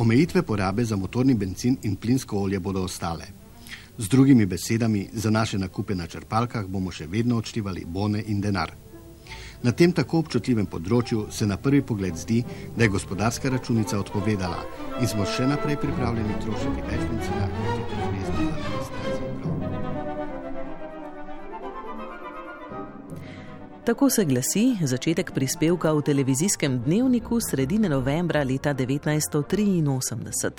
Omejitve porabe za motorni benzin in plinsko olje bodo ostale. Z drugimi besedami, za naše nakupe na črpalkah bomo še vedno odštevali bone in denar. Na tem tako občutljivem področju se na prvi pogled zdi, da je gospodarska računica odpovedala in smo še naprej pripravljeni trošiti več benzina, kot je to zvezdna administracija. Tako se glasi začetek prispevka v televizijskem dnevniku sredine novembra leta 1983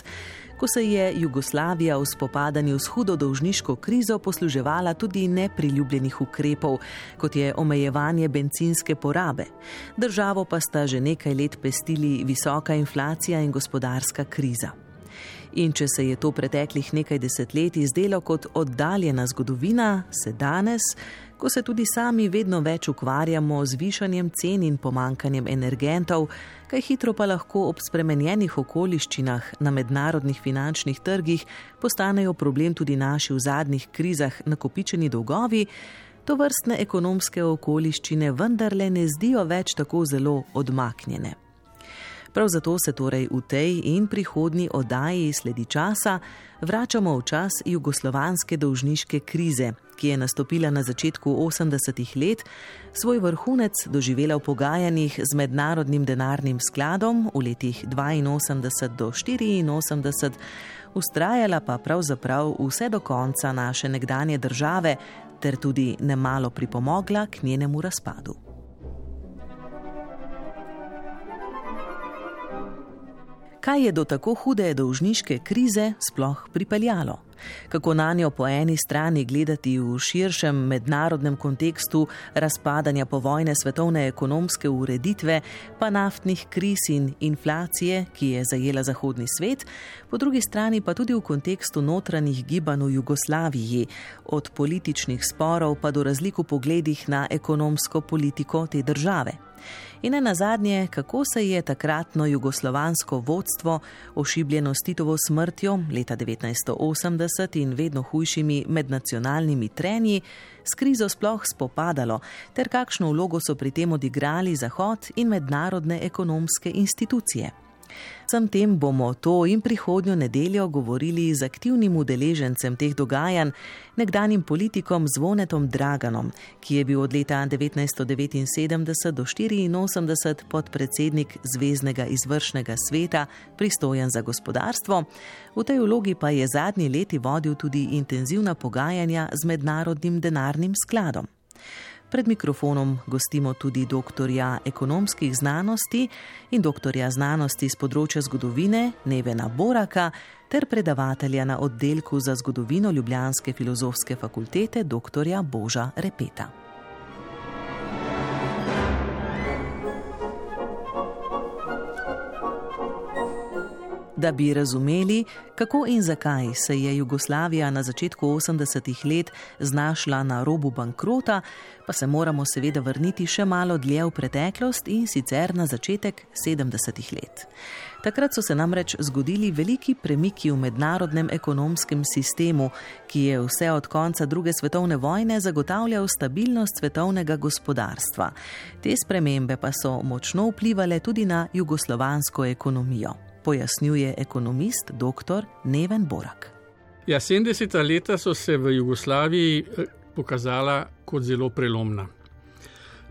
ko se je Jugoslavija v spopadanju s hudo dolžniško krizo posluževala tudi nepriljubljenih ukrepov, kot je omejevanje benzinske porabe. Državo pa sta že nekaj let pestili visoka inflacija in gospodarska kriza. In če se je to preteklih nekaj desetletij zdelo kot oddaljena zgodovina, se danes, ko se tudi sami vedno več ukvarjamo z višanjem cen in pomankanjem energentov, kaj hitro pa lahko ob spremenjenih okoliščinah na mednarodnih finančnih trgih postanejo problem tudi naši v zadnjih krizah nakopičeni dolgovi, to vrstne ekonomske okoliščine vendarle ne zdijo več tako zelo odmaknjene. Prav zato se torej v tej in prihodnji oddaji sledi časa vračamo v čas jugoslovanske dolžniške krize, ki je nastopila na začetku 80-ih let, svoj vrhunec doživela v pogajanjih z mednarodnim denarnim skladom v letih 82 do 84, ustrajala pa pravzaprav vse do konca naše nekdanje države ter tudi nemalo pripomogla k njenemu razpadu. kaj je do tako hude dolžniške krize sploh pripeljalo. Kako na njo po eni strani gledati v širšem mednarodnem kontekstu razpadanja povojne svetovne ekonomske ureditve, pa naftnih kriz in inflacije, ki je zajela zahodni svet, po drugi strani pa tudi v kontekstu notranjih gibanj v Jugoslaviji, od političnih sporov pa do razlik v pogledih na ekonomsko politiko te države. In na zadnje, kako se je takratno jugoslovansko vodstvo, ošibljeno s Titovo smrtjo leta 1980 in vedno hujšimi mednacionalnimi trenji, s krizo sploh spopadalo, ter kakšno vlogo so pri tem odigrali Zahod in mednarodne ekonomske institucije. Vsem tem bomo to in prihodnjo nedeljo govorili z aktivnim udeležencem teh dogajanj, nekdanjim politikom Zvonetom Draganom, ki je bil od leta 1979 do 1984 podpredsednik Zvezdnega izvršnega sveta, pristojen za gospodarstvo. V tej vlogi pa je zadnji leti vodil tudi intenzivna pogajanja z mednarodnim denarnim skladom. Pred mikrofonom gostimo tudi doktorja ekonomskih znanosti in doktorja znanosti z področja zgodovine Nevena Boraka ter predavatelja na oddelku za zgodovino Ljubljanske filozofske fakultete doktorja Boža Repeta. Da bi razumeli, kako in zakaj se je Jugoslavija na začetku 80-ih let znašla na robu bankrota, pa se moramo seveda vrniti še malo dlje v preteklost in sicer na začetek 70-ih let. Takrat so se namreč zgodili veliki premiki v mednarodnem ekonomskem sistemu, ki je vse od konca druge svetovne vojne zagotavljal stabilnost svetovnega gospodarstva. Te spremembe pa so močno vplivali tudi na jugoslovansko ekonomijo pojasnjuje ekonomist dr. Neven Borak. Ja, 70. leta so se v Jugoslaviji eh, pokazala kot zelo prelomna.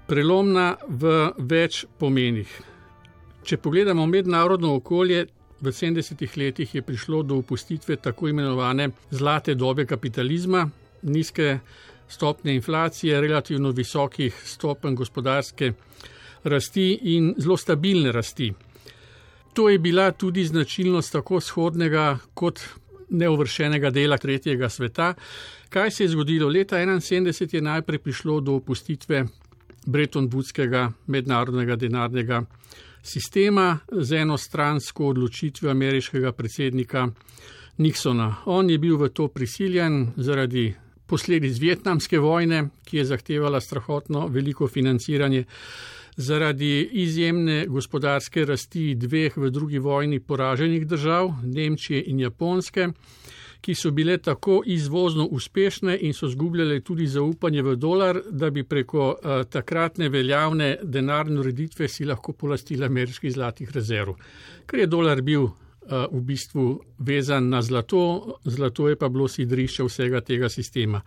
Prelomna v več pomenih. Če pogledamo mednarodno okolje, v 70. letih je prišlo do opustitve tako imenovane zlate dobe kapitalizma, nizke stopne inflacije, relativno visokih stopenj gospodarske rasti in zelo stabilne rasti. To je bila tudi značilnost tako vzhodnega kot neuvršenega dela tretjega sveta. Kaj se je zgodilo? Leta 1971 je najprej prišlo do opustitve Bretton-Woodskega mednarodnega denarnega sistema z enostransko odločitvijo ameriškega predsednika Nixona. On je bil v to prisiljen zaradi posledic vietnamske vojne, ki je zahtevala strahotno veliko financiranje zaradi izjemne gospodarske rasti dveh v drugi vojni poraženih držav, Nemčije in Japonske, ki so bile tako izvozno uspešne in so zgubljale tudi zaupanje v dolar, da bi preko uh, takratne veljavne denarne ureditve si lahko polastili ameriških zlatih rezerv. Ker je dolar bil v bistvu vezan na zlato, zlato je pa bilo sidrišče vsega tega sistema.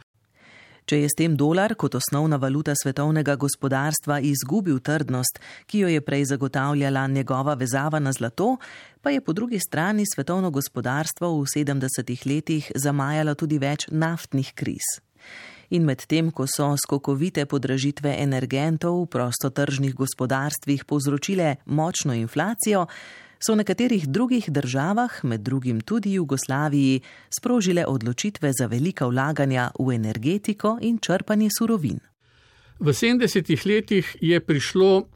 Če je s tem dolar kot osnovna valuta svetovnega gospodarstva izgubil trdnost, ki jo je prej zagotavljala njegova vezava na zlato, pa je po drugi strani svetovno gospodarstvo v 70-ih letih zamajalo tudi več naftnih kriz. In medtem, ko so skokovite podražitve energentov v prostotržnih gospodarstvih povzročile močno inflacijo, so v nekaterih drugih državah, med drugim tudi Jugoslaviji, sprožile odločitve za velika vlaganja v energetiko in črpanje surovin. V 70-ih letih je prišlo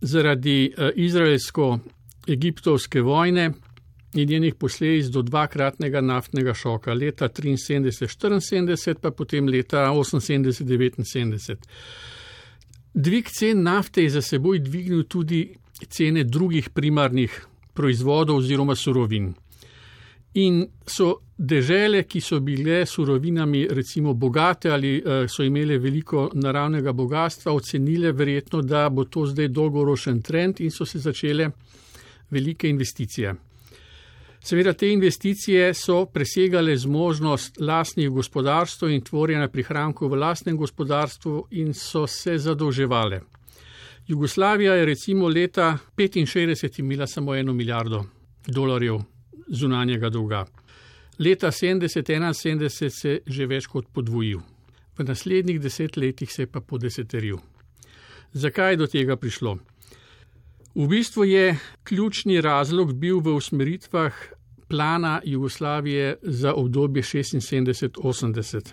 zaradi eh, izraelsko-egiptovske vojne in njenih posledic do dvakratnega naftnega šoka, leta 73-74, pa potem leta 78-79. Dvig cen nafte je za seboj dvignil tudi cene drugih primarnih proizvodov oziroma surovin. In so dežele, ki so bile surovinami recimo bogate ali uh, so imele veliko naravnega bogatstva, ocenile verjetno, da bo to zdaj dolgoročen trend in so se začele velike investicije. Seveda te investicije so presegale zmožnost lastnih gospodarstv in tvorjena prihrankov v lastnem gospodarstvu in so se zadolževale. Jugoslavija je recimo leta 1965 imela samo eno milijardo dolarjev zunanjega dolga. Leta 70-71 se je že več kot podvojil. V naslednjih deset letih se je pa podeseteril. Zakaj je do tega prišlo? V bistvu je ključni razlog bil v usmeritvah plana Jugoslavije za obdobje 76-80,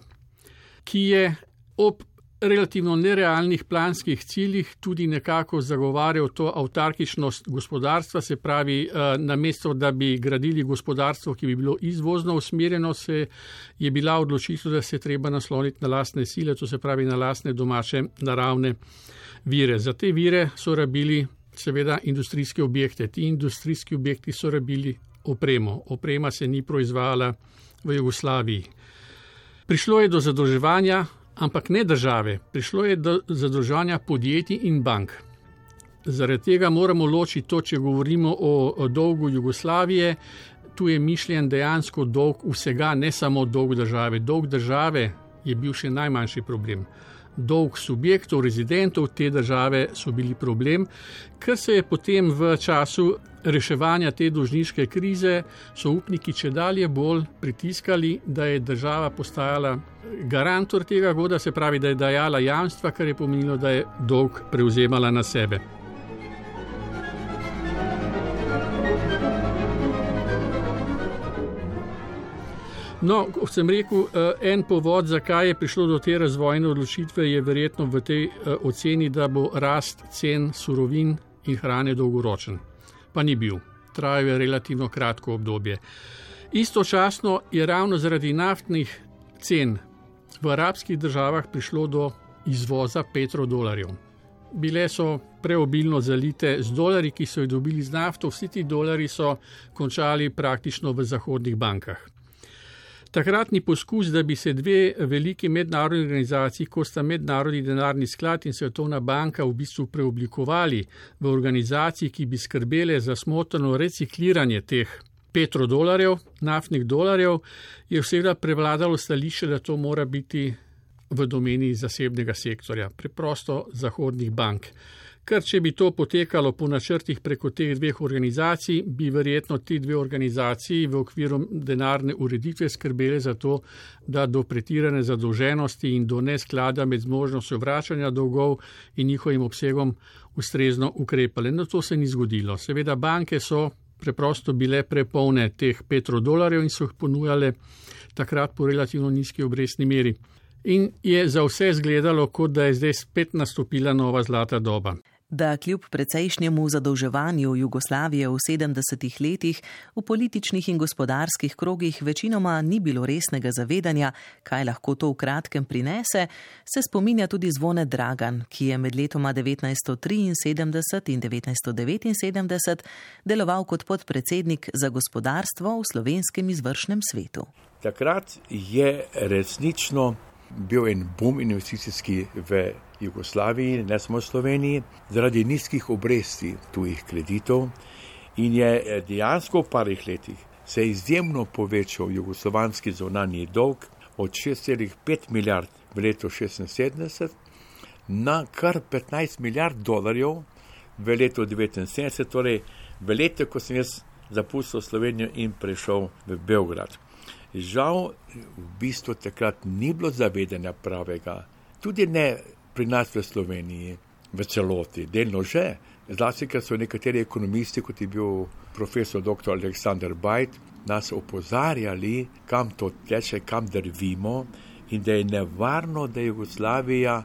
ki je ob relativno nerealnih planskih ciljih tudi nekako zagovarjal to avtarkičnost gospodarstva, se pravi, eh, namesto da bi gradili gospodarstvo, ki bi bilo izvozno usmerjeno, se je bila odločitev, da se treba nasloniti na lastne sile, to se pravi na lastne domače naravne vire. Za te vire so rabili seveda industrijske objekte. Ti industrijski objekti so rabili opremo. Oprema se ni proizvajala v Jugoslaviji. Prišlo je do zadolževanja, ampak ne države. Prišlo je do zadolževanja podjetij in bank. Zaradi tega moramo ločiti to, če govorimo o, o dolgu Jugoslavije. Tu je mišljen dejansko dolg vsega, ne samo dolg države. Dolg države je bil še najmanjši problem dolg subjektov, rezidentov te države so bili problem, ker se je potem v času reševanja te dolžniške krize so upniki če dalje bolj pritiskali, da je država postajala garantor tega goda, se pravi, da je dajala jamstva, kar je pomenilo, da je dolg prevzemala na sebe. No, kot sem rekel, eh, en povod, zakaj je prišlo do te razvojne odločitve, je verjetno v tej eh, oceni, da bo rast cen surovin in hrane dolgoročen. Pa ni bil, trajal je relativno kratko obdobje. Istočasno je ravno zaradi naftnih cen v arabskih državah prišlo do izvoza petrodolarjev. Bile so preobilno zalite z dolari, ki so jih dobili z nafto, vsi ti dolari so končali praktično v zahodnih bankah. Takratni poskus, da bi se dve veliki mednarodni organizaciji, kot sta Mednarodni denarni sklad in Svetovna banka, v bistvu preoblikovali v organizaciji, ki bi skrbele za smotrno recikliranje teh petrodolarjev, naftnih dolarjev, je vsega prevladalo stališče, da to mora biti v domeni zasebnega sektorja, preprosto zahodnih bank ker če bi to potekalo po načrtih preko teh dveh organizacij, bi verjetno ti dve organizaciji v okviru denarne ureditve skrbeli za to, da do pretirane zadolženosti in do nesklada med zmožnostjo vračanja dolgov in njihovim obsegom ustrezno ukrepali. No, to se ni zgodilo. Seveda banke so preprosto bile prepolne teh petrodolarjev in so jih ponujale takrat po relativno nizki obrestni meri. In je za vse izgledalo, kot da je zdaj spet nastopila nova zlata doba da kljub precejšnjemu zadolževanju Jugoslavije v 70-ih letih v političnih in gospodarskih krogih večinoma ni bilo resnega zavedanja, kaj lahko to v kratkem prinese, se spominja tudi zvone Dragan, ki je med letoma 1973 in 1979 deloval kot podpredsednik za gospodarstvo v slovenskem izvršnem svetu. Takrat je resnično bil en boom investicijski v Jugoslaviji, ne samo Sloveniji, zaradi nizkih obresti tujih kreditov In je eh, dejansko v parih letih se izjemno povečal jugoslovanski zonalni dolg od 6,5 milijard v letu 1976 na kar 15 milijard dolarjev v letu 1979, torej v letu, ko sem jaz zapustil Slovenijo in prišel v Beograd. Žal, v bistvu takrat ni bilo zavedanja pravega, tudi ne pri nas v Sloveniji, v celoti, delno že. Zlasti, ker so nekateri ekonomisti, kot je bil profesor dr. Aleksandr Bajt, nas opozarjali, kam to teče, kam drvimo in da je nevarno, da Jugoslavija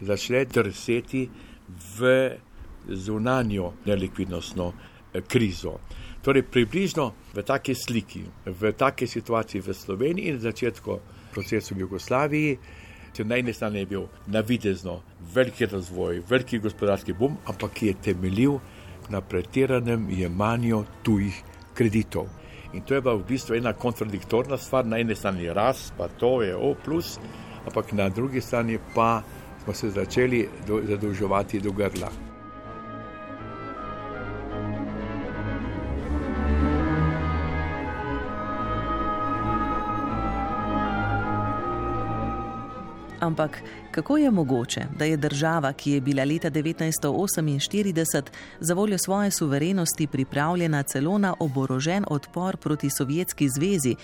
začne drseti v zunanjo nelikvidnostno eh, krizo. Torej, približno v taki sliki, v taki situaciji v Sloveniji in začetku procesa v Jugoslaviji, če na eni strani je bil navidezno veliki razvoj, veliki gospodarski bum, ampak ki je temeljil na pretiranem jemanju tujih kreditov. In to je bila v bistvu ena kontradiktorna stvar, na eni strani rast, pa to je O, ampak na drugi strani pa smo se začeli zadolževati do grla. Ampak kako je mogoče, da je država, ki je bila leta 1948 za voljo svoje suverenosti pripravljena celo na oborožen odpor proti Sovjetski zvezi,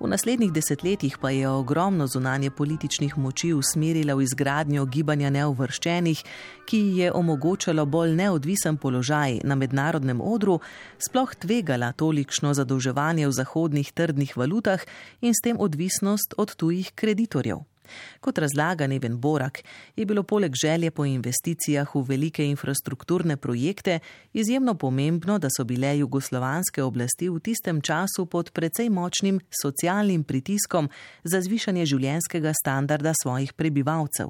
v naslednjih desetletjih pa je ogromno zunanje političnih moči usmerila v izgradnjo gibanja neuvrščenih, ki je omogočalo bolj neodvisen položaj na mednarodnem odru, sploh tvegala tolikšno zadolževanje v zahodnih trdnih valutah in s tem odvisnost od tujih kreditorjev. Kot razlaga Neven Borak, je bilo poleg želje po investicijah v velike infrastrukturne projekte izjemno pomembno, da so bile jugoslovanske oblasti v tistem času pod precej močnim socialnim pritiskom za zvišanje življenskega standarda svojih prebivalcev.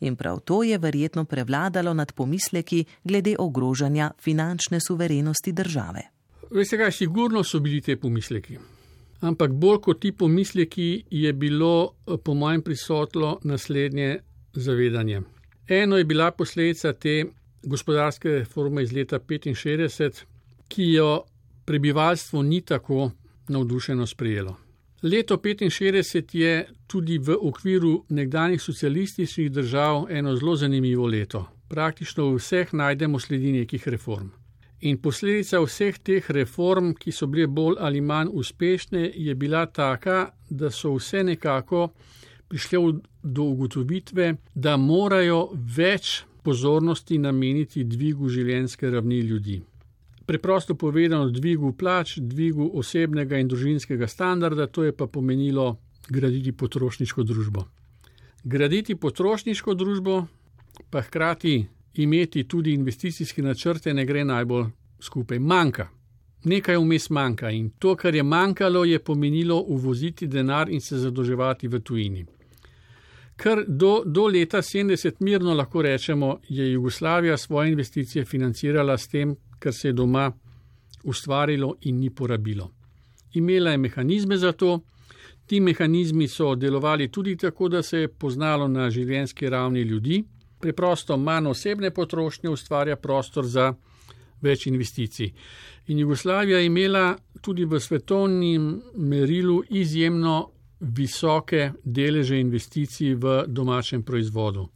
In prav to je verjetno prevladalo nad pomisleki glede ogrožanja finančne suverenosti države. Veste, kaj sigurno so bili te pomisleki. Ampak bolj kot ti pomisleki je bilo, eh, po mojem, prisotno naslednje zavedanje. Eno je bila posledica te gospodarske reforme iz leta 1965, ki jo prebivalstvo ni tako navdušeno sprejelo. Leto 1965 je tudi v okviru nekdanjih socialističnih držav eno zelo zanimivo leto. Praktično v vseh najdemo sledi nekih reform. In posledica vseh teh reform, ki so bile bolj ali manj uspešne, je bila taka, da so vse nekako prišle do ugotovitve, da morajo več pozornosti nameniti dvigu življenjske ravni ljudi. Preprosto povedano, dvigu plač, dvigu osebnega in družinskega standarda, to je pa pomenilo graditi potrošniško družbo. Graditi potrošniško družbo, pa hkrati imeti tudi investicijske načrte, ne gre najbolj skupaj. Manjka. Nekaj vmes manjka in to, kar je manjkalo, je pomenilo uvoziti denar in se zadolževati v tujini. Ker do, do leta 70 mirno lahko rečemo, je Jugoslavija svoje investicije financirala s tem, kar se je doma ustvarilo in ni porabilo. Imela je mehanizme za to, ti mehanizmi so delovali tudi tako, da se je poznalo na življenjski ravni ljudi, preprosto manj osebne potrošnje ustvarja prostor za več investicij. In Jugoslavija je imela tudi v svetovnem merilu izjemno visoke deleže investicij v domačem proizvodu.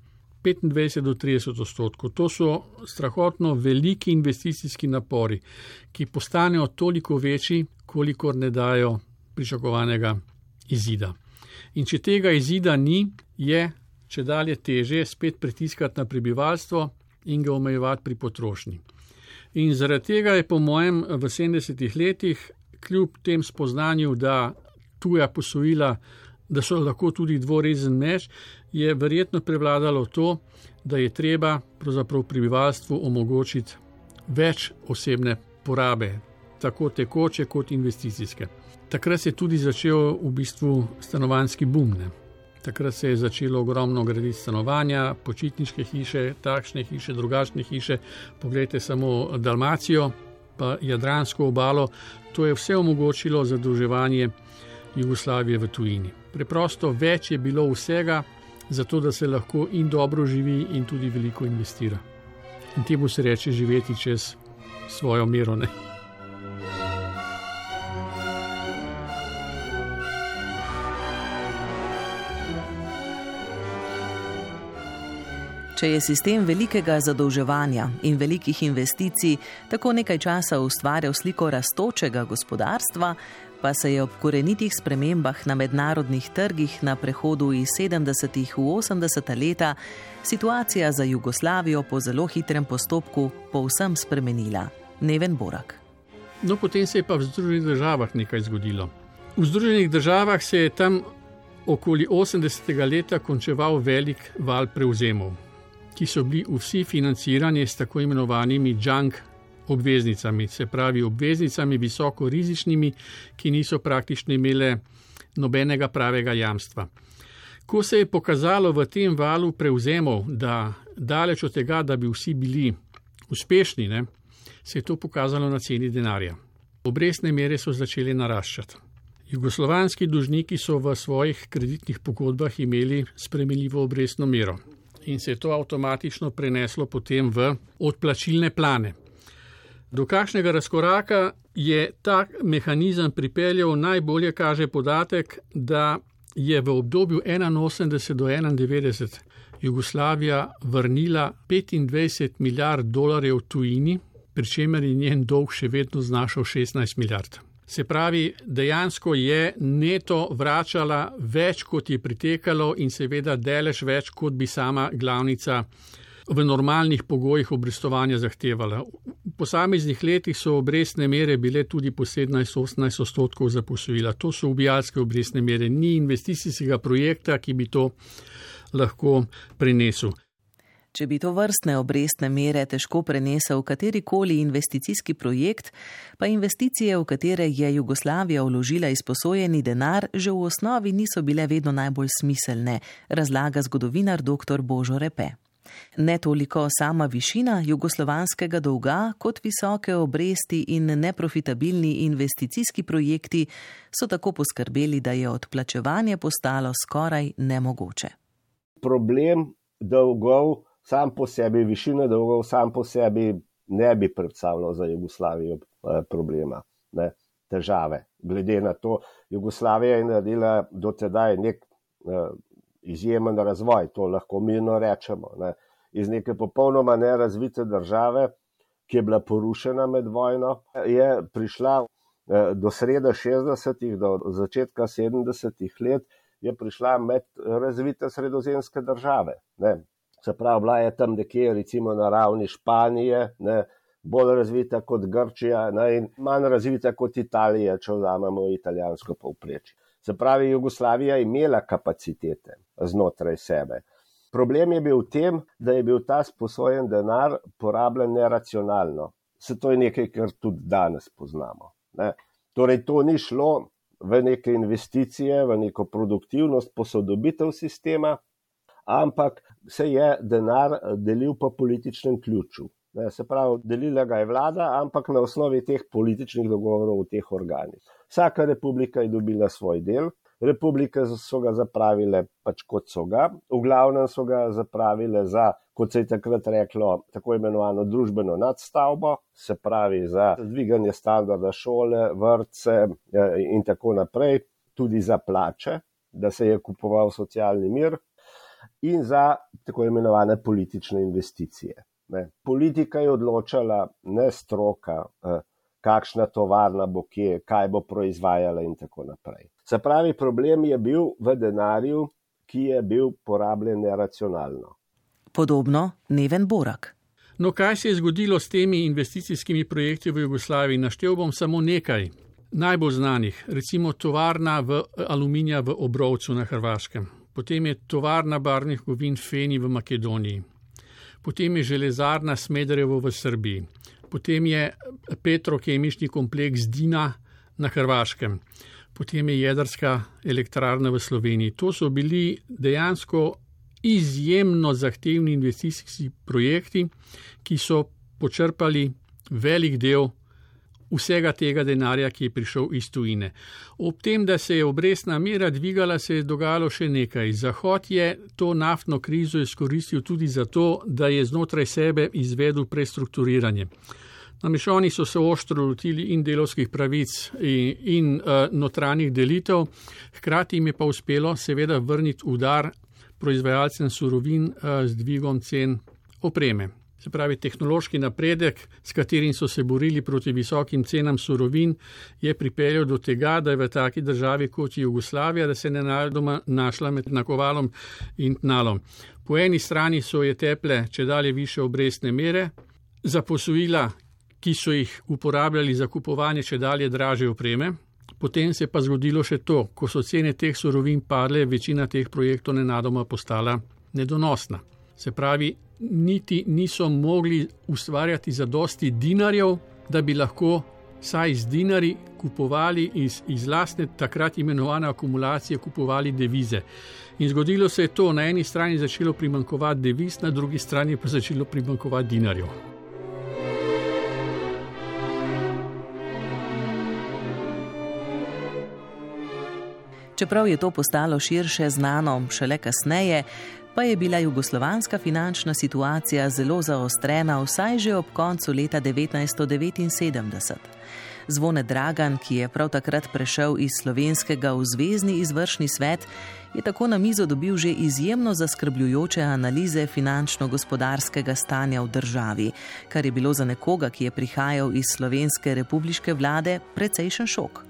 25 do 30 odstotkov. To so strahotno veliki investicijski napori, ki postanejo toliko večji, kolikor ne dajo pričakovanega izida. In če tega izida ni, je če dalje teže spet pritiskati na prebivalstvo in ga omejevati pri potrošnji. In zaradi tega je po mojem v 70-ih letih, kljub tem spoznanju, da tuja posojila, da so lahko tudi dvorezen meč, je verjetno prevladalo to, da je treba prebivalstvu omogočiti več osebne porabe, tako tekoče kot investicijske. Takrat se je tudi začel v bistvu stanovanski boom. Ne. Takrat se je začelo ogromno graditi stanovanja, počitniške hiše, takšne hiše, drugačne hiše. Poglejte samo Dalmacijo, pa Jadransko obalo. To je vse omogočilo zadolževanje Jugoslavije v tujini. Preprosto več je bilo vsega, zato da se lahko in dobro živi, in tudi veliko investira. In temu se reče živeti čez svojo mero. Ne? Če je sistem velikega zadolževanja in velikih investicij tako nekaj časa ustvarjal sliko rastočega gospodarstva, pa se je ob korenitih spremembah na mednarodnih trgih na prehodu iz 70. v 80. leta situacija za Jugoslavijo po zelo hitrem postopku povsem spremenila. Neven Borak. No, potem se je pa v Združenih državah nekaj zgodilo. V Združenih državah se je tam okoli 80. leta končeval velik val prevzemov ki so bili vsi financirani s tako imenovanimi junk obveznicami, se pravi obveznicami visoko rizičnimi, ki niso praktično imele nobenega pravega jamstva. Ko se je pokazalo v tem valu prevzemov, da daleč od tega, da bi vsi bili uspešni, ne, se je to pokazalo na ceni denarja. Obrestne mere so začele naraščati. Jugoslovanski dužniki so v svojih kreditnih pogodbah imeli spremenljivo obrestno mero in se je to avtomatično preneslo potem v odplačilne plane. Do kakšnega razkoraka je ta mehanizem pripeljal, najbolje kaže podatek, da je v obdobju 81 do 91 Jugoslavija vrnila 25 milijard dolarjev tujini, pri čemer je njen dolg še vedno znašal 16 milijard. Se pravi, dejansko je neto vračala več, kot je pritekalo, in seveda delež več, kot bi sama glavnica v normalnih pogojih obrestovanja zahtevala. V posameznih letih so obrestne mere bile tudi po 17-18 odstotkov za posojila. To so ubijalske obrestne mere, ni investicijskega projekta, ki bi to lahko prinesel. Če bi to vrstne obrestne mere težko prenesel katerikoli investicijski projekt, pa investicije, v katere je Jugoslavija vložila izposojeni denar, že v osnovi niso bile vedno najbolj smiselne, razlaga zgodovinar dr. Božo Repe. Ne toliko sama višina jugoslovanskega dolga, kot visoke obresti in neprofitabilni investicijski projekti so tako poskrbeli, da je odplačevanje postalo skoraj nemogoče. Problem dolgov sam po sebi, višina dolgov, sam po sebi ne bi predstavljal za Jugoslavijo eh, problema, ne, težave. Glede na to, Jugoslavija je naredila do tedaj nek uh, izjemen razvoj, to lahko mirno rečemo. Ne. Iz neke popolnoma nerazvite države, ki je bila porušena med vojno, je prišla uh, do sreda 60-ih, do začetka 70-ih let, je prišla med razvite sredozemske države. Ne se pravi, bila je tam nekje, recimo na ravni Španije, ne, bolj razvita kot Grčija ne, in manj razvita kot Italija, če vzamemo italijansko povprečje. Se pravi, Jugoslavija je imela kapacitete znotraj sebe. Problem je bil v tem, da je bil ta sposojen denar porabljen neracionalno. Se to je nekaj, kar tudi danes poznamo. Ne. Torej, to ni šlo v neke investicije, v neko produktivnost, posodobitev sistema, ampak se je denar eh, delil po političnem ključu. Ne, se pravi, delila ga je vlada, ampak na osnovi teh političnih dogovorov v teh organih. Vsaka republika je dobila svoj del, republike so ga zapravile pač kot so ga, v glavnem so ga zapravile za, kot se je takrat reklo, tako imenovano družbeno nadstavbo, se pravi za dviganje standarda šole, vrtce eh, in tako naprej, tudi za plače, da se je kupoval socialni mir, in za tako imenovane politične investicije. Ne. Politika je odločala, ne stroka, eh, kakšna tovarna bo kje, kaj bo proizvajala in tako naprej. Se pravi, problem je bil v denarju, ki je bil porabljen neracionalno. Podobno Neven Borak. No, kaj se je zgodilo s temi investicijskimi projekti v Jugoslaviji? Naštel bom samo nekaj najbolj znanih, recimo tovarna v aluminija v Obrovcu na Hrvaškem, potem je tovarna barvnih kovin Feni v Makedoniji, potem je železarna Smederevo v Srbiji, potem je petrokemični kompleks Dina na Hrvaškem, potem je jedrska elektrarna v Sloveniji. To so bili dejansko izjemno zahtevni investicijski projekti, ki so počrpali velik del vsega tega denarja, ki je prišel iz tujine. Ob tem, da se je obrestna mera dvigala, se je dogajalo še nekaj. Zahod je to naftno krizo izkoristil tudi zato, da je znotraj sebe izvedel prestrukturiranje. Namreč oni so se ostro lotili in delovskih pravic in, in uh, notranjih delitev, hkrati jim je pa uspelo seveda vrniti udar proizvajalcem surovin z dvigom cen opreme. Se pravi, tehnološki napredek, s katerim so se borili proti visokim cenam surovin, je pripeljal do tega, da je v taki državi kot Jugoslavija, da se je nenadoma našla med nakovalom in tnalom. Po eni strani so je teple, če dalje više obrestne mere, za posojila, ki so jih uporabljali za kupovanje če dalje draže opreme. Potem se je pa zgodilo še to, ko so cene teh surovin padle, večina teh projektov nenadoma postala nedonosna. Se pravi, niti niso mogli ustvarjati za dosti dinarjev, da bi lahko saj z dinari kupovali iz, iz lastne takrat imenovane akumulacije, kupovali devize. In zgodilo se je to, na eni strani začelo primankovati deviz, na drugi strani pa začelo primankovati dinarjev. Čeprav je to postalo širše znano šele kasneje, pa je bila jugoslovanska finančna situacija zelo zaostrena vsaj že ob koncu leta 1979. Zvone Dragan, ki je prav takrat prešel iz slovenskega v zvezdni izvršni svet, je tako na mizo dobil že izjemno zaskrbljujoče analize finančno-gospodarskega stanja v državi, kar je bilo za nekoga, ki je prihajal iz slovenske republiške vlade, precejšen šok.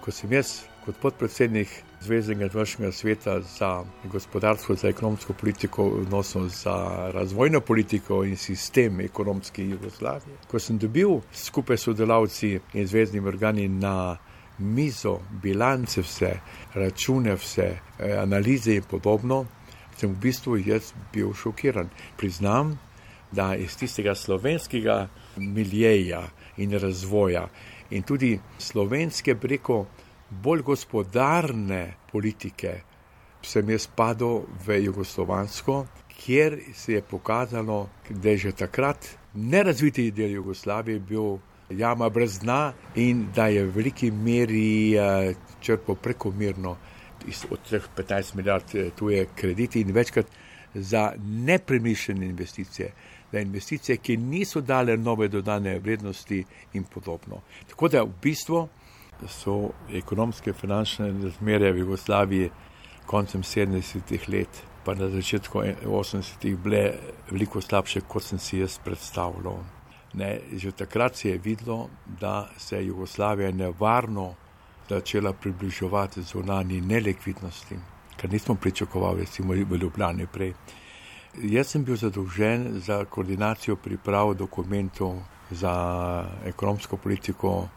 Ko sem jaz kot podpredsednik Zvezdnega izvršnega sveta za gospodarsko, za ekonomsko politiko, odnosno za razvojno politiko in sistem ekonomske Jugoslavije. Ko sem dobil skupaj s sodelavci in zvezdnimi organi na mizo, bilance, vse, račune, vse, eh, analize in podobno, sem v bistvu jaz bil šokiran. Priznam, da iz tistega slovenskega miljeja in razvoja in tudi slovenske preko bolj gospodarne politike, sem jaz padel v Jugoslovansko, kjer se je pokazalo, da je že takrat nerazviti del Jugoslavije bil jama brez dna in da je v veliki meri eh, črpal prekomerno od teh 15 milijard eh, tuje krediti in večkrat za nepremišljene investicije. Za investicije, ki niso dale nove dodane vrednosti, in podobno. Tako da v bistvu so ekonomske in finančne razmere v Jugoslaviji koncem 70-ih let, pa na začetku 80-ih bile veliko slabše, kot sem si jaz predstavljal. Ne, že takrat se je videlo, da se je Jugoslavija nevarno začela približevati zunanji nelikvidnosti, kar nismo pričakovali, recimo v Ljubljani prej. Jaz sem bil zadolžen za koordinacijo priprav dokumentov za ekonomsko politiko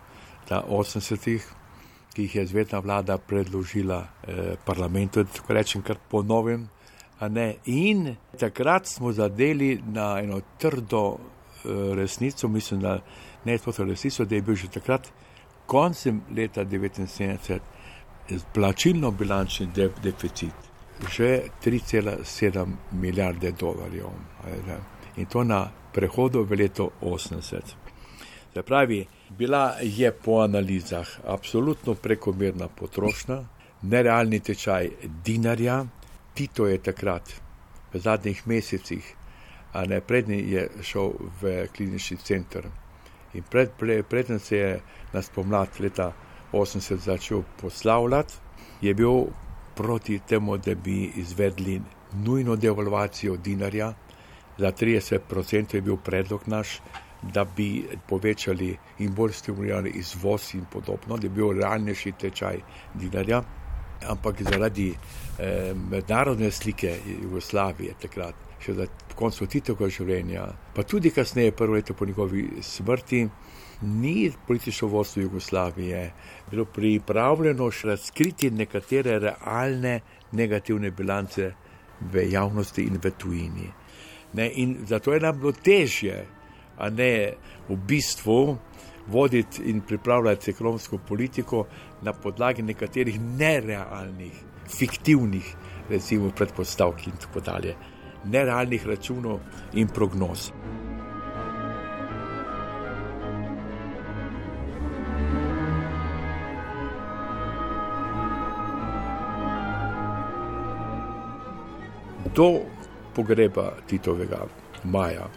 80-ih, ki jih je zvezdna vlada predložila eh, parlamentu, tako rečem, kar ponovim. In takrat smo zadeli na eno trdo eh, resnico, mislim, da ne je to resnico, da je bil že takrat, koncem leta 1979, plačilno bilančni de deficit, že 3,7 milijarde dolarjev. In to na prehodu v leto 80. Se pravi, bila je po analizah absolutno prekomerna potrošnja, nerealni tečaj dinarja, Tito je takrat v zadnjih mesecih, a ne prednji je šel v klinični center. In pred, pre, predtem se je na spomlad leta 80 začel poslavljati, je bil proti temu, da bi izvedli nujno devalvacijo dinarja, za 30% je bil predlog naš, da bi povečali in bolj stimulirali izvoz in podobno, da bi bil realnejši tečaj dinarja. Ampak zaradi eh, mednarodne slike Jugoslavije takrat, še za koncu Titovega življenja, pa tudi kasneje, prvo leto po njegovi smrti, ni politično vodstvo Jugoslavije bilo pripravljeno še razkriti nekatere realne negativne bilance v javnosti in v tujini. Ne, in zato je nam bilo težje a ne v bistvu voditi in pripravljati ekonomsko politiko na podlagi nekaterih nerealnih, fiktivnih, recimo, predpostavk in tako dalje, nerealnih računov in prognoz. Do pogreba Titovega maja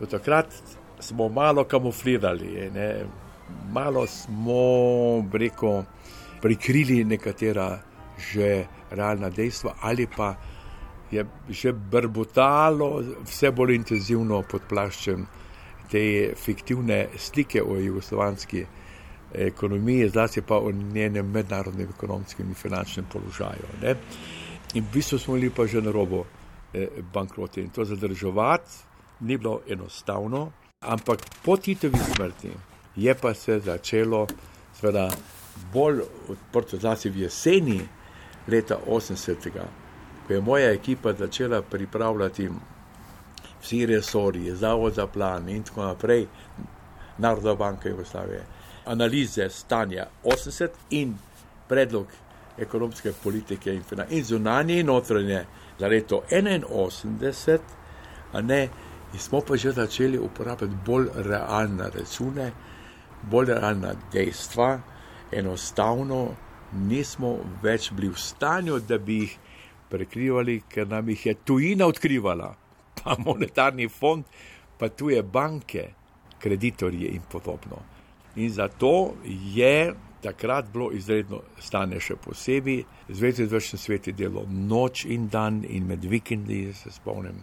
Do takrat smo malo kamuflirali, ne? malo smo preko prikrili nekatera že realna dejstva ali pa je že brbotalo, vse bolj intenzivno pod plaščem te fiktivne slike o jugoslovanski ekonomiji, zlasti pa o njenem mednarodnem ekonomskem in finančnem položaju. Ne? In v bistvu smo bili pa že na robu eh, bankrota in to zadržovati ni bilo enostavno, ampak po Titovi smrti je pa se začelo, seveda, bolj odprto, zlasti v jeseni leta 80 ko je moja ekipa začela pripravljati vsi resori, zavod za plan in tako naprej, Narodna banka Jugoslavije, analize stanja 80 in predlog ekonomske politike in, in zunanje in notranje za leto 81, a ne, in smo pa že začeli uporabljati bolj realne račune, bolj realna dejstva, enostavno nismo več bili v stanju, da bi jih prekrivali, ker nam jih je tujina odkrivala, pa monetarni fond, pa tuje banke, kreditorje in podobno. In zato je takrat bilo izredno stane še posebej, zvezde vršne svete delo noč in dan in med vikendi, se spomnim.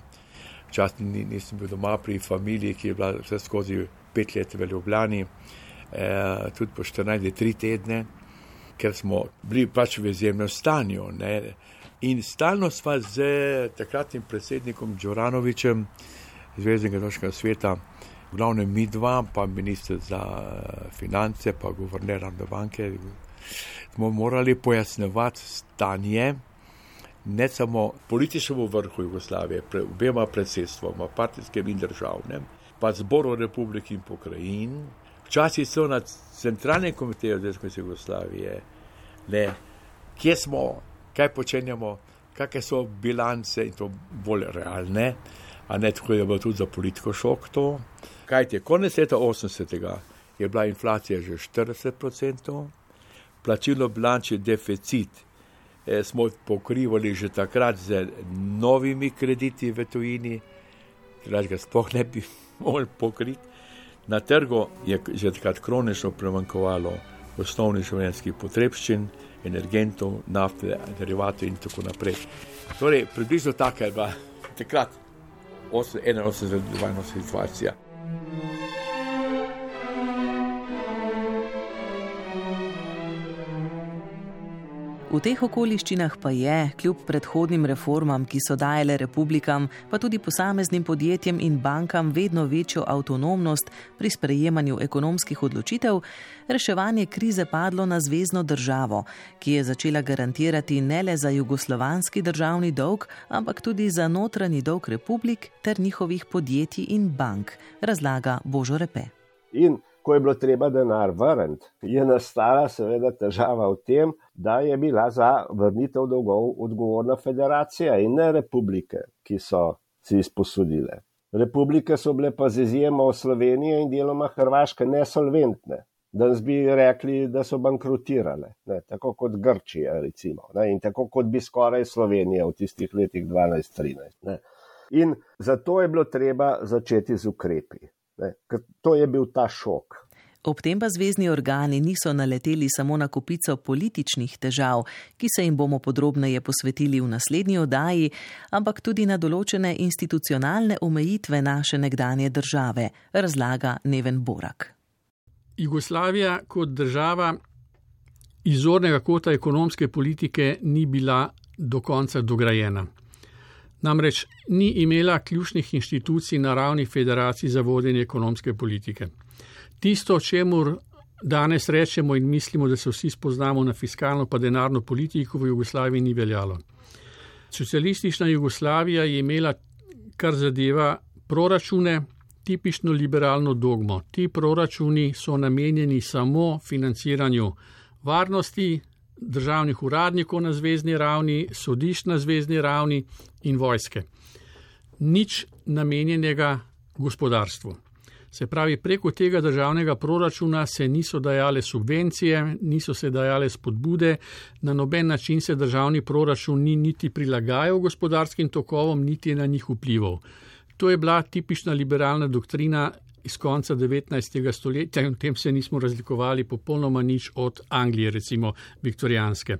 Včasih nisem bil doma pri familiji, ki je bila vse skozi pet let v Ljubljani, eh, tudi po 14-3 tedne, ker smo bili pač v izjemnem stanju. Ne. In stalno sva z takratnim predsednikom Džoranovičem, Zvezdnega nočnega sveta, glavnem mi dva, pa ministr za eh, finance, pa guverner Arne banke, smo morali pojasnevati stanje ne samo političnemu vrhu Jugoslavije, pre, obema predsedstvoma, partijskim in državnem, pa zboru republik in pokrajin, včasih so na centralnem komiteju Zvezdne Jugoslavije, ne, kje smo, kaj počenjamo, kakšne so bilance in to bolj realne, a ne tako je bilo tudi za politiko šok to. Kaj je konec leta 80. je bila inflacija že 40%, plačilo bilančni deficit smo pokrivali že takrat z novimi krediti v tujini, ki ga sploh ne bi mogli pokriti. Na trgu je že takrat kronično premankovalo osnovnih življenjskih potrebščin, energentov, nafte, derivatov in tako naprej. Torej, približno taka je bila takrat 81-82 situacija. V teh okoliščinah pa je, kljub predhodnim reformam, ki so dajale republikam, pa tudi posameznim podjetjem in bankam vedno večjo avtonomnost pri sprejemanju ekonomskih odločitev, reševanje krize padlo na zvezdno državo, ki je začela garantirati ne le za jugoslovanski državni dolg, ampak tudi za notranji dolg republik ter njihovih podjetij in bank, razlaga Božo Repe. In ko je bilo treba denar vrniti, je nastala seveda težava v tem, da je bila za vrnitev dolgov odgovorna federacija in ne republike, ki so si izposodile. Republike so bile pa z izjemo Slovenije in deloma Hrvaške nesolventne. Danes bi rekli, da so bankrotirale, ne, tako kot Grčija, recimo, ne, in tako kot bi skoraj Slovenija v tistih letih 12-13. In zato je bilo treba začeti z ukrepi. Ne, to je bil ta šok. Ob tem pa zvezdni organi niso naleteli samo na kupico političnih težav, ki se jim bomo podrobneje posvetili v naslednji oddaji, ampak tudi na določene institucionalne omejitve naše nekdanje države, razlaga Neven Borak. Jugoslavija kot država izornega kota ekonomske politike ni bila do konca dograjena. Namreč ni imela ključnih inštitucij na ravni federacij za vodenje ekonomske politike. Tisto, čemu danes rečemo in mislimo, da se vsi spoznamo na fiskalno pa denarno politiko v Jugoslaviji, ni veljalo. Socialistična Jugoslavija je imela, kar zadeva proračune, tipično liberalno dogmo. Ti proračuni so namenjeni samo financiranju varnosti, državnih uradnikov na zvezdni ravni, sodišč na zvezdni ravni in vojske. Nič namenjenega gospodarstvu. Se pravi, preko tega državnega proračuna se niso dajale subvencije, niso se dajale spodbude, na noben način se državni proračun ni niti prilagajal gospodarskim tokovom, niti na njih vplival. To je bila tipična liberalna doktrina iz konca 19. stoletja in v tem se nismo razlikovali popolnoma nič od Anglije, recimo viktorijanske.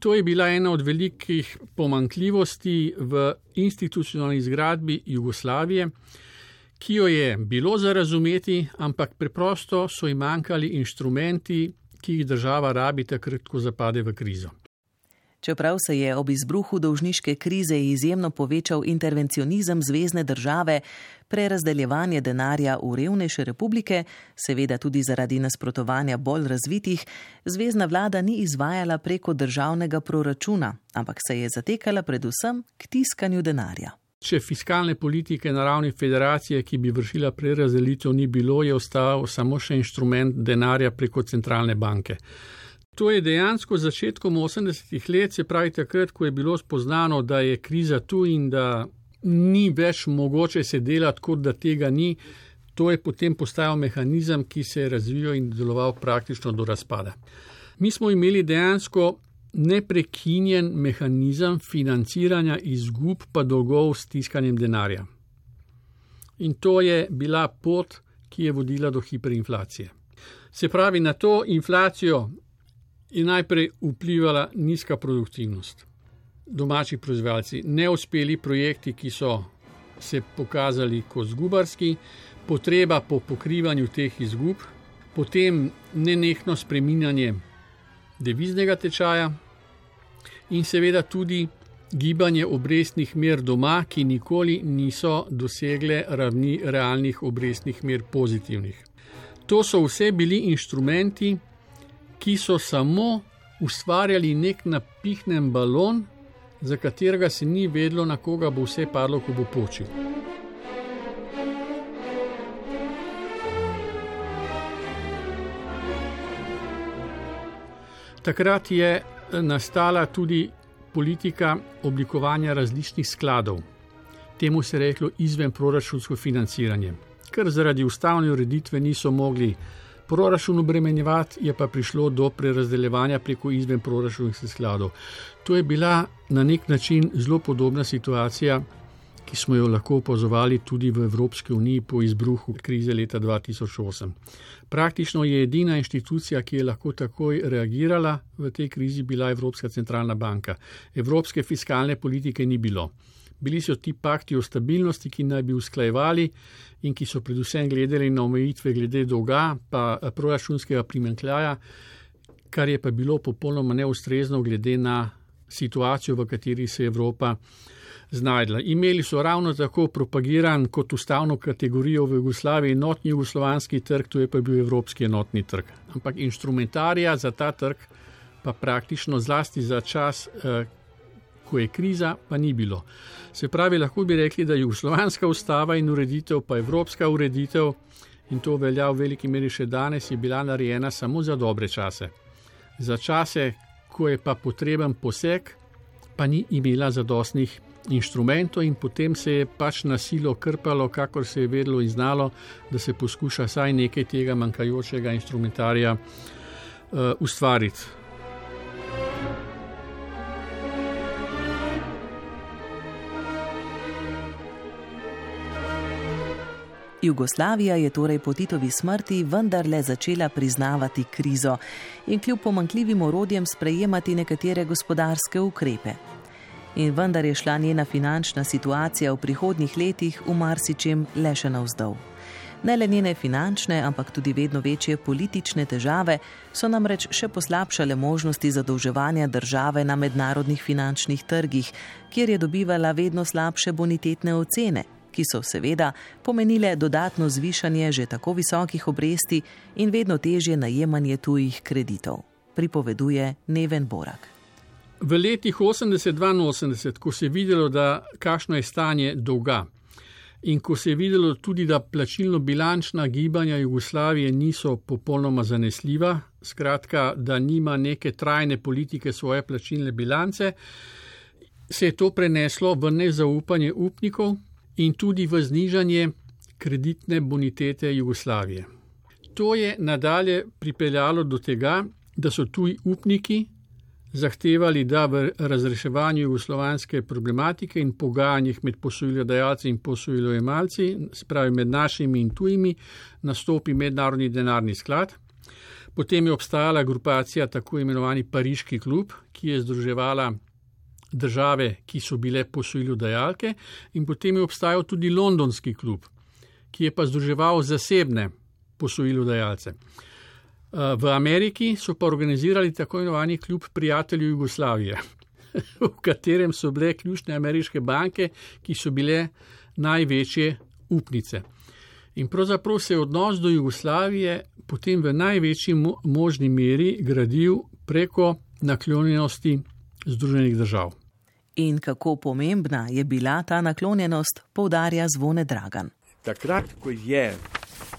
To je bila ena od velikih pomankljivosti v institucionalni zgradbi Jugoslavije, ki jo je bilo za razumeti, ampak preprosto so jim manjkali inštrumenti, ki jih država rabi takrat, ko zapade v krizo. Čeprav se je ob izbruhu dolžniške krize izjemno povečal intervencionizem zvezdne države, prerazdeljevanje denarja v revnejše republike, seveda tudi zaradi nasprotovanja bolj razvitih, zvezdna vlada ni izvajala preko državnega proračuna, ampak se je zatekala predvsem k tiskanju denarja. Če fiskalne politike na ravni federacije, ki bi vršila prerazdelitev, ni bilo, je ostal samo še inštrument denarja preko centralne banke. To je dejansko začetkom 80-ih let, se pravi takrat, ko je bilo spoznano, da je kriza tu in da ni več mogoče se delati, kot da tega ni. To je potem postajal mehanizem, ki se je razvijal in deloval praktično do razpada. Mi smo imeli dejansko neprekinjen mehanizem financiranja izgub pa dolgov s tiskanjem denarja. In to je bila pot, ki je vodila do hiperinflacije. Se pravi, na to inflacijo je najprej vplivala nizka produktivnost. Domači proizvajalci, neuspeli projekti, ki so se pokazali kot zgubarski, potreba po pokrivanju teh izgub, potem nenehno spreminjanje deviznega tečaja in seveda tudi gibanje obrestnih mer doma, ki nikoli niso dosegle ravni realnih obrestnih mer pozitivnih. To so vse bili inštrumenti, ki so samo ustvarjali nek napihnen balon, za katerega se ni vedlo, na koga bo vse padlo, ko bo počil. Takrat je eh, nastala tudi politika oblikovanja različnih skladov. Temu se je reklo izven proračunsko financiranje, ker zaradi ustavne ureditve niso mogli proračun obremenjevati, je pa prišlo do prerazdeljevanja preko izven proračunskih skladov. To je bila na nek način zelo podobna situacija, ki smo jo lahko opazovali tudi v Evropski uniji po izbruhu krize leta 2008. Praktično je edina inštitucija, ki je lahko takoj reagirala v tej krizi, bila Evropska centralna banka. Evropske fiskalne politike ni bilo. Bili so ti pakti o stabilnosti, ki naj bi usklajevali in ki so predvsem gledali na omejitve glede dolga, pa eh, proračunskega primankljaja, kar je pa bilo popolnoma neustrezno glede na situacijo, v kateri se je Evropa znajdla. Imeli so ravno tako propagiran kot ustavno kategorijo v Jugoslaviji enotni jugoslovanski trg, to je pa bil evropski enotni trg. Ampak inštrumentarija za ta trg pa praktično zlasti za čas, eh, ko je kriza, pa ni bilo. Se pravi, lahko bi rekli, da je jugoslovanska ustava in ureditev, pa evropska ureditev, in to velja v veliki meri še danes, je bila narejena samo za dobre čase. Za čase, ko je pa potreben poseg, pa ni imela zadostnih inštrumentov in potem se je pač nasilo krpalo, kakor se je vedelo in znalo, da se poskuša vsaj nekaj tega manjkajočega instrumentarja uh, ustvariti. Jugoslavija je torej po Titovi smrti vendarle začela priznavati krizo in kljub pomankljivim orodjem sprejemati nekatere gospodarske ukrepe. In vendar je šla njena finančna situacija v prihodnjih letih v marsičem le še navzdol. Ne le njene finančne, ampak tudi vedno večje politične težave so namreč še poslabšale možnosti zadolževanja države na mednarodnih finančnih trgih, kjer je dobivala vedno slabše bonitetne ocene, ki so seveda pomenile dodatno zvišanje že tako visokih obresti in vedno težje najemanje tujih kreditov, pripoveduje Neven Borak. V letih 80-82, ko se je videlo, da kakšno je stanje dolga in ko se je videlo tudi, da plačilno-bilančna gibanja Jugoslavije niso popolnoma zanesljiva, skratka, da nima neke trajne politike svoje plačilne bilance, se je to preneslo v nezaupanje upnikov, in tudi v znižanje kreditne bonitete Jugoslavije. To je nadalje pripeljalo do tega, da so tuji upniki zahtevali, da v razreševanju jugoslovanske problematike in pogajanjih med posojilodajalci in posojilojemalci, spravi med našimi in tujimi, nastopi mednarodni denarni sklad. Potem je obstajala grupacija, tako imenovani Pariški klub, ki je združevala države, ki so bile posojilodajalke, in potem je obstajal tudi Londonski klub, ki je pa združeval zasebne posojilodajalce. V Ameriki so pa organizirali tako imenovani klub prijateljev Jugoslavije, v katerem so bile ključne ameriške banke, ki so bile največje upnice. In pravzaprav se je odnos do Jugoslavije potem v največji možni meri gradil preko naklonjenosti Združenih držav. In kako pomembna je bila ta naklonjenost, poudarja zvone Dragan. Takrat, ko je,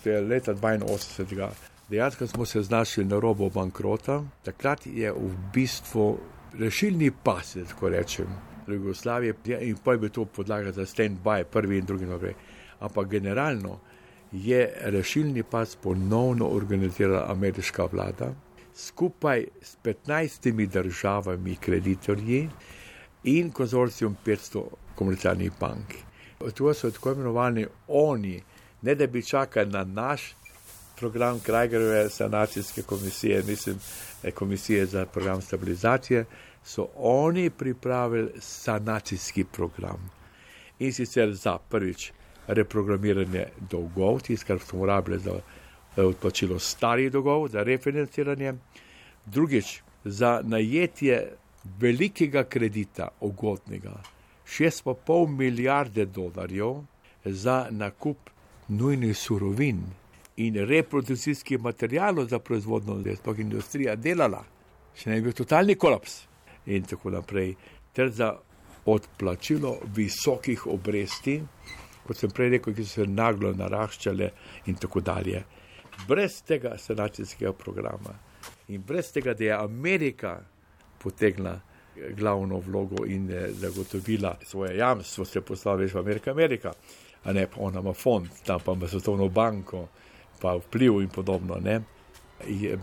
to je leta 82, dejansko smo se znašli na robu bankrota, takrat je v bistvu rešilni pas, tako rečem, Jugoslavije in pa je bil to podlaga za stand-by, prvi in drugi naprej. Ampak generalno je rešilni pas ponovno organizirala ameriška vlada skupaj s 15 državami kreditorji in konzorcijom 500 komercialnih bank. To so tako imenovani oni, ne da bi čakali na naš program Krajgerove sanacijske komisije, mislim, komisije za program stabilizacije, so oni pripravili sanacijski program. In sicer za prvič reprogramiranje dolgov, tisto, kar smo rabili za odplačilo starih dolgov, za refinanciranje, drugič za najetje velikega kredita, ugodnega, 6,5 milijarde dolarjev za nakup nujnih surovin in reprodukcijskih materijalov za proizvodno, da je sploh industrija delala, še ne bi bil totalni kolaps in tako naprej, ter za odplačilo visokih obresti, kot sem prej rekel, ki so se naglo naraščale in tako dalje. Brez tega sanacijskega programa in brez tega, da je Amerika potegla glavno vlogo in zagotovila svoje jamstvo, se poslala več v Amerika, Amerika, a ne pa ona ima fond, tam pa ima svetovno banko, pa vpliv in podobno. Ne?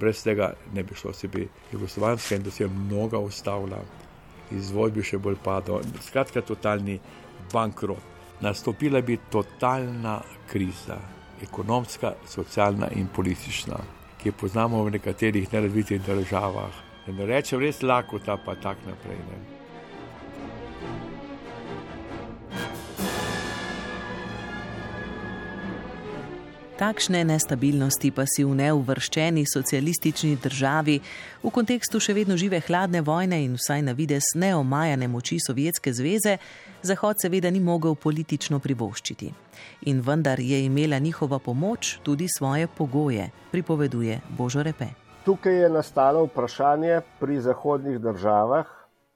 brez tega ne bi šlo sebi jugoslovanska industrija mnoga ustavila, izvoj bi še bolj padel. Skratka, totalni bankrot. Nastopila bi totalna kriza, ekonomska, socialna in politična, ki jo poznamo v nekaterih nerazvitih državah. Ne rečem res lahko, ta pa tak naprej. Ne. Takšne nestabilnosti pa si v neuvrščeni socialistični državi v kontekstu še vedno žive hladne vojne in vsaj na vides neomajane moči Sovjetske zveze Zahod seveda ni mogel politično privoščiti. In vendar je imela njihova pomoč tudi svoje pogoje, pripoveduje Božo Repe. Tukaj je nastalo vprašanje pri zahodnih državah,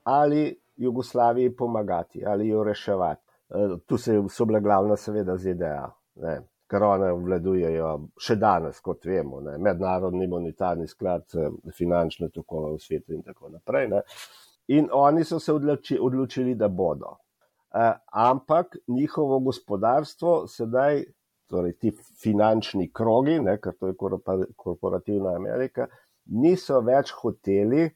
ali Jugoslaviji pomagati, ali jo reševati. E, tu so bile glavna seveda ZDA. Ne ker one vladujejo še danes, kot vemo, ne, mednarodni monetarni sklad, eh, finančne tokove v svetu in tako naprej. Ne. In oni so se odloči, odločili, da bodo. E, ampak njihovo gospodarstvo sedaj, torej ti finančni krogi, ne, ker to je korporativna Amerika, niso več hoteli,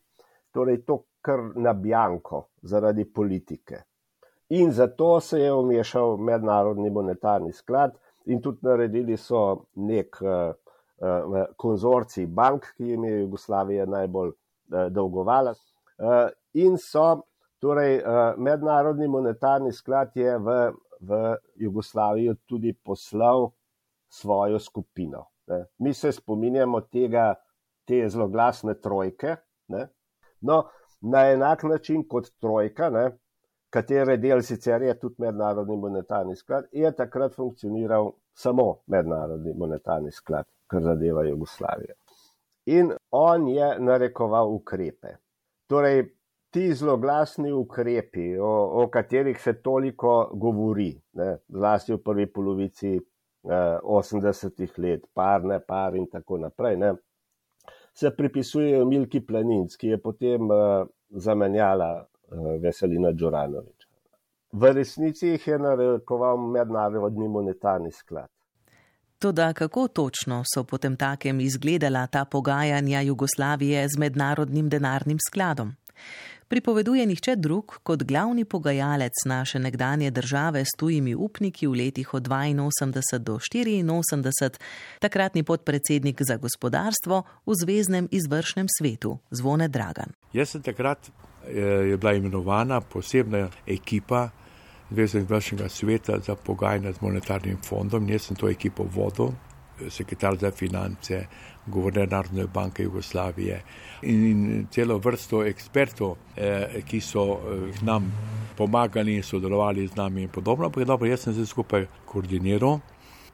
torej to kar na bjanko zaradi politike. In zato se je umešal mednarodni monetarni sklad, in tudi naredili so nek uh, uh, konzorcij bank, ki jim je Jugoslavija najbolj uh, dolgovala. Uh, in so, torej, uh, mednarodni monetarni sklad je v, v Jugoslavijo tudi poslal svojo skupino. Ne. Mi se spominjamo tega, te zloglasne trojke. Ne. No, na enak način kot trojka, ne, katere del sicer je tudi mednarodni monetarni sklad, je takrat funkcioniral samo mednarodni monetarni sklad, kar zadeva Jugoslavijo. In on je narekoval ukrepe. Torej, ti zloglasni ukrepi, o, o katerih se toliko govori, ne, zlasti v prvi polovici eh, 80-ih let, par, ne par in tako naprej, ne, se pripisujejo Milki Planinc, ki je potem eh, zamenjala Eh, Veselina Đoranoviča. V resnici jih je narekoval mednarodni monetarni sklad. Toda kako točno so potem takem izgledala ta pogajanja Jugoslavije z mednarodnim denarnim skladom? Pripoveduje nihče drug kot glavni pogajalec naše nekdanje države s tujimi upniki v letih od 82 do 84, takratni podpredsednik za gospodarstvo v Zvezdnem izvršnem svetu Zvone Dragan. Jaz sem takrat eh, je bila imenovana posebna ekipa Zvezdnega izvršnega sveta za pogajanje z monetarnim fondom, jaz sem to ekipo vodil sekretar za finance, guverner Narodne banke Jugoslavije in celo vrsto ekspertov, eh, ki so eh, nam pomagali in sodelovali z nami in podobno. Pa je dobro, jaz sem se skupaj koordiniral.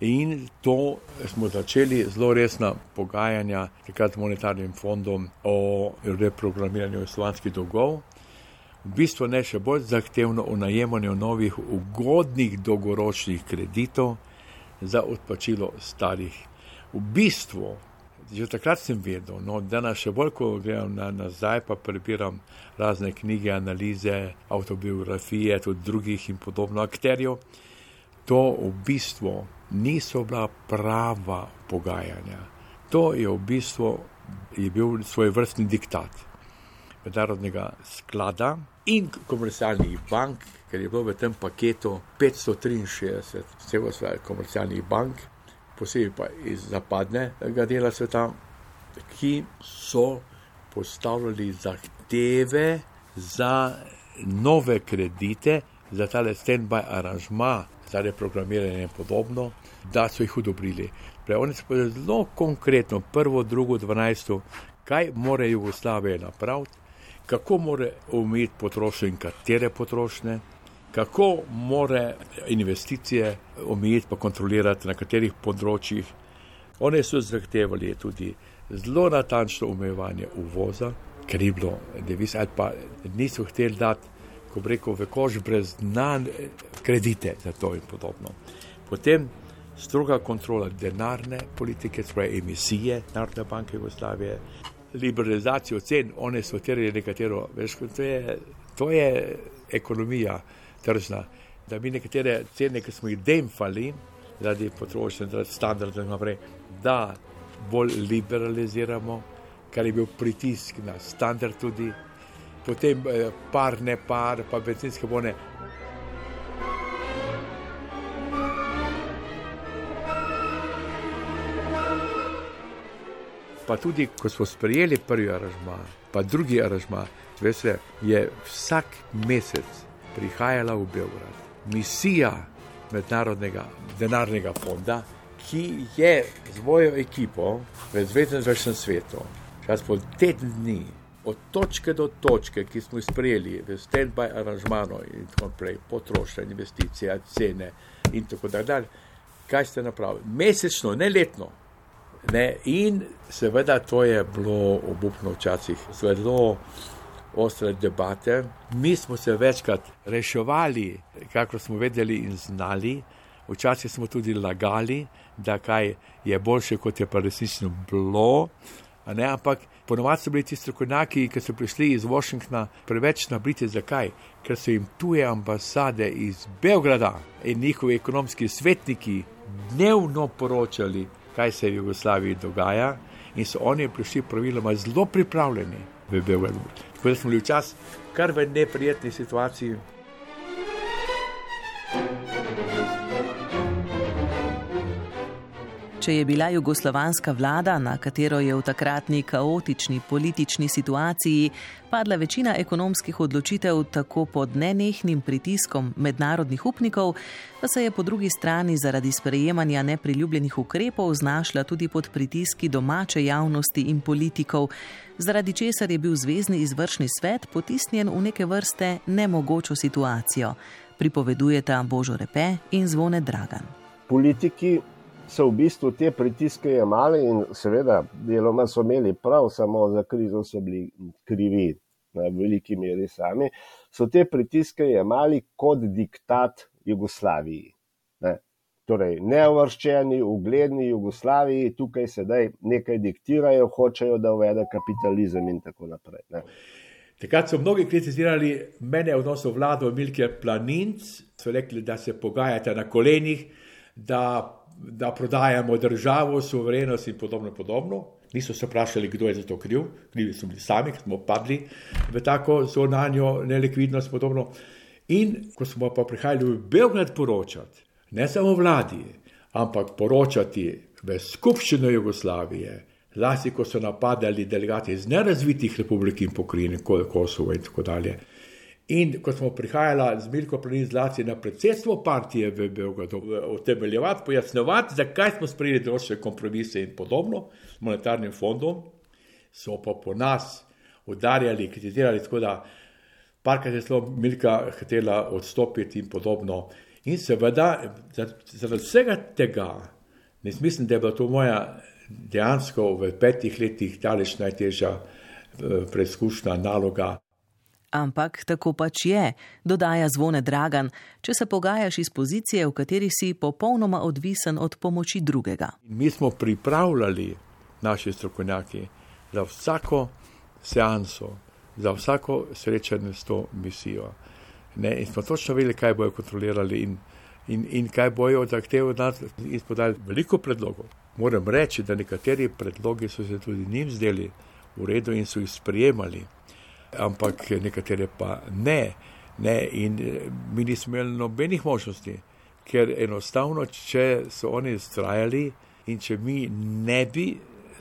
In to smo začeli zelo resna pogajanja takrat z monetarnim fondom o reprogramiranju slovanskih dolgov. V bistvu ne še bolj zahtevno o najemanju novih ugodnih dolgoročnih kreditov, za odplačilo starih. V bistvu, že takrat sem vedel, no, da nas še bolj, ko grem na, nazaj, pa prebiram razne knjige, analize, autobiografije, tudi drugih in podobno akterjev, to v bistvu niso bila prava pogajanja. To je v bistvu je bil svoj vrstni diktat mednarodnega sklada in komercialnih bank, ker je bilo v tem paketu 563 vseh svojih komercialnih bank, posebej pa iz zapadnega dela sveta, ki so postavljali zahteve za nove kredite, za tale stand-by aranžma, za reprogramiranje in podobno, da so jih odobrili. Prej oni so povedali zelo konkretno, prvo, drugo, dvanajsto, kaj more Jugoslavija napraviti, kako more omejiti potrošnje in katere potrošnje, kako more investicije omejiti pa kontrolirati na katerih področjih. Oni so zahtevali tudi zelo natančno omejevanje uvoza, ker je bilo devis ali pa niso hteli dati, ko rekel, v kož brez znan kredite za to in podobno. Potem stroga kontrola denarne politike, torej emisije Narodne banke Jugoslavije, liberalizacijo cen, one so terjali nekatero, veš, to je, to je ekonomija tržna, da mi nekatere cene, ki smo jih demfali, zaradi potrošnje, zaradi standardov in naprej, da bolj liberaliziramo, kar je bil pritisk na standard tudi, potem eh, par, ne par, pa benzinske bone. Pa tudi, ko smo sprejeli prvi aranžma, pa drugi aranžma, veste, je vsak mesec prihajala v Beograd. Misija mednarodnega denarnega fonda, ki je z mojo ekipo v Zvezdnem svetu, čas po teden dni, od točke do točke, ki smo jih sprejeli v stand-by aranžmano in tako naprej, potrošnja, investicije, cene in tako dalje, kaj ste napravili? Mesečno, ne letno. Ne? In seveda to je bilo obupno včasih, zelo ostre debate. Mi smo se večkrat reševali, kako smo vedeli in znali, včasih smo tudi lagali, da kaj je boljše, kot je pa resnično bilo. Ne, ampak ponovadi so bili ti strokovnjaki, ki so prišli iz Washingtona, preveč nabriti. Zakaj? Ker so jim tuje ambasade iz Beograda in njihovi ekonomski svetniki dnevno poročali, kaj se v Jugoslaviji dogaja, in so oni prišli praviloma zelo pripravljeni v Beogradu. Tako da smo bili včasih kar v neprijetni situaciji. Če je bila jugoslovanska vlada, na katero je v takratni kaotični politični situaciji padla večina ekonomskih odločitev tako pod nenehnim pritiskom mednarodnih upnikov, pa se je po drugi strani zaradi sprejemanja nepriljubljenih ukrepov znašla tudi pod pritiski domače javnosti in politikov, zaradi česar je bil Zvezdni izvršni svet potisnjen v neke vrste nemogočo situacijo, pripovedujeta Božo Repe in Zvone Dragan. Politiki so v bistvu te pritiske jemali in seveda deloma so imeli prav, samo za krizo so bili krivi na veliki meri sami, so te pritiske jemali kot diktat Jugoslaviji. Ne? Torej, neovrščeni, ugledni Jugoslaviji tukaj sedaj nekaj diktirajo, hočejo, da uvede kapitalizem in tako naprej. Ne? Takrat so mnogi kritizirali mene v odnosu vlado Milke Planinc, so rekli, da se pogajate na kolenih, da da prodajamo državo, suverenost in podobno. podobno. Niso se vprašali, kdo je za to kriv, krivi so bili sami, ker smo padli v tako zonanjo nelikvidnost. Podobno. In ko smo pa prihajali v Beograd poročati, ne samo vladi, ampak poročati v skupščino Jugoslavije, zlasti ko so napadali delegati iz nerazvitih republik in pokrajin, kot Kosovo in tako dalje. In ko smo prihajali z Mirko zlasti na predsedstvo partije v Beogradu, utemeljevati, pojasnjevati, zakaj smo sprejeli določene kompromise in podobno s monetarnim fondom, so pa po nas udarjali, kritizirali, tako da parkrat je celo Mirka hotela odstopiti in podobno. In seveda, zaradi vsega tega, ne mislim, da je bila to moja dejansko v petih letih daleč najtežja eh, preizkušnja naloga. Ampak tako pač je, dodaja zvone Dragan, če se pogajaš iz pozicije, v kateri si popolnoma odvisen od pomoči drugega. Mi smo pripravljali naši strokovnjaki za vsako seanso, za vsako srečanje s to misijo. Ne, in smo točno vedeli, kaj bojo kontrolirali in, in, in kaj bojo zahtevali od nas in spodali veliko predlogov. Moram reči, da nekateri predlogi so se tudi njim zdeli v redu in so jih sprejemali ampak nekatere pa ne. ne. In eh, mi nismo imeli nobenih možnosti, ker enostavno, če so oni ustrajali in če mi ne bi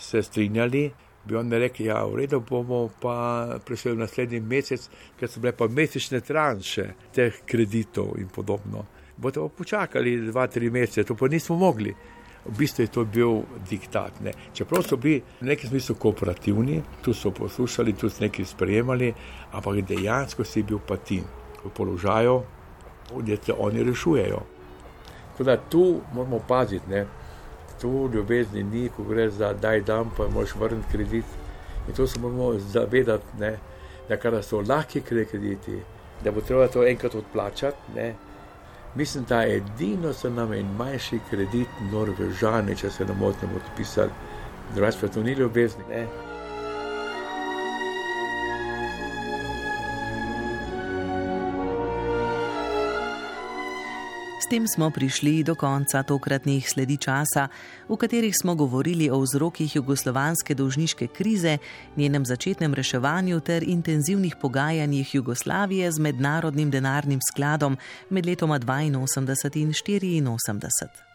se strinjali, bi oni rekli, da ja, v redu bomo pa prišli v naslednji mesec, ker so bile pa mesečne tranše teh kreditov in podobno. Bote pa počakali dva, tri mesece, to pa nismo mogli v bistvu je to bil diktat. Ne. Čeprav so bili v nekem smislu kooperativni, tu so poslušali, tu so nekaj sprejemali, ampak dejansko si bil pa ti v položaju, da se oni rešujejo. Tako da tu moramo paziti, ne. tu ljubezni ni, ko gre za daj dan, pa moš vrniti kredit. In to se moramo zavedati, ne, da kar so lahki krediti, da bo treba to enkrat odplačati. Ne. Mislim, da edino za nami in manjši kredit Norvežani, če se ne motim, odpisali, drugače pa to ni ljubezni. Ne? Tem smo prišli do konca tokratnih sledi časa, v katerih smo govorili o vzrokih jugoslovanske dolžniške krize, njenem začetnem reševanju ter intenzivnih pogajanjih Jugoslavije z mednarodnim denarnim skladom med letoma 82 in 84.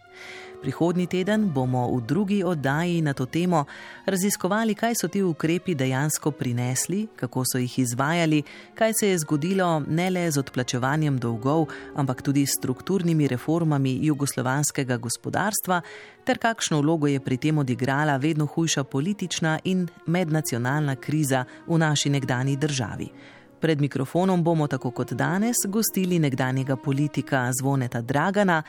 Prihodnji teden bomo v drugi oddaji na to temo raziskovali, kaj so ti ukrepi dejansko prinesli, kako so jih izvajali, kaj se je zgodilo ne le z odplačevanjem dolgov, ampak tudi s strukturnimi reformami jugoslovanskega gospodarstva, ter kakšno vlogo je pri tem odigrala vedno hujša politična in mednacionalna kriza v naši nekdani državi. Pred mikrofonom bomo tako kot danes gostili nekdanjega politika Zvoneta Dragana,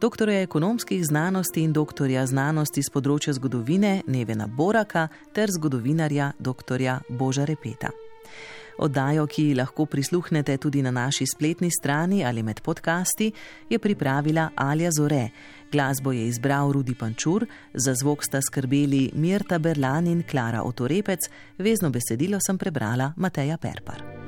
doktorja ekonomskih znanosti in doktorja znanosti z področja zgodovine Nevena Boraka ter zgodovinarja dr. Boža Repeta. Oddajo, ki lahko prisluhnete tudi na naši spletni strani ali med podcasti, je pripravila Alja Zore. Glasbo je izbral Rudi Pančur, za zvok sta skrbeli Mirta Berlan in Klara Otorepec, vezno besedilo sem prebrala Mateja Perpar.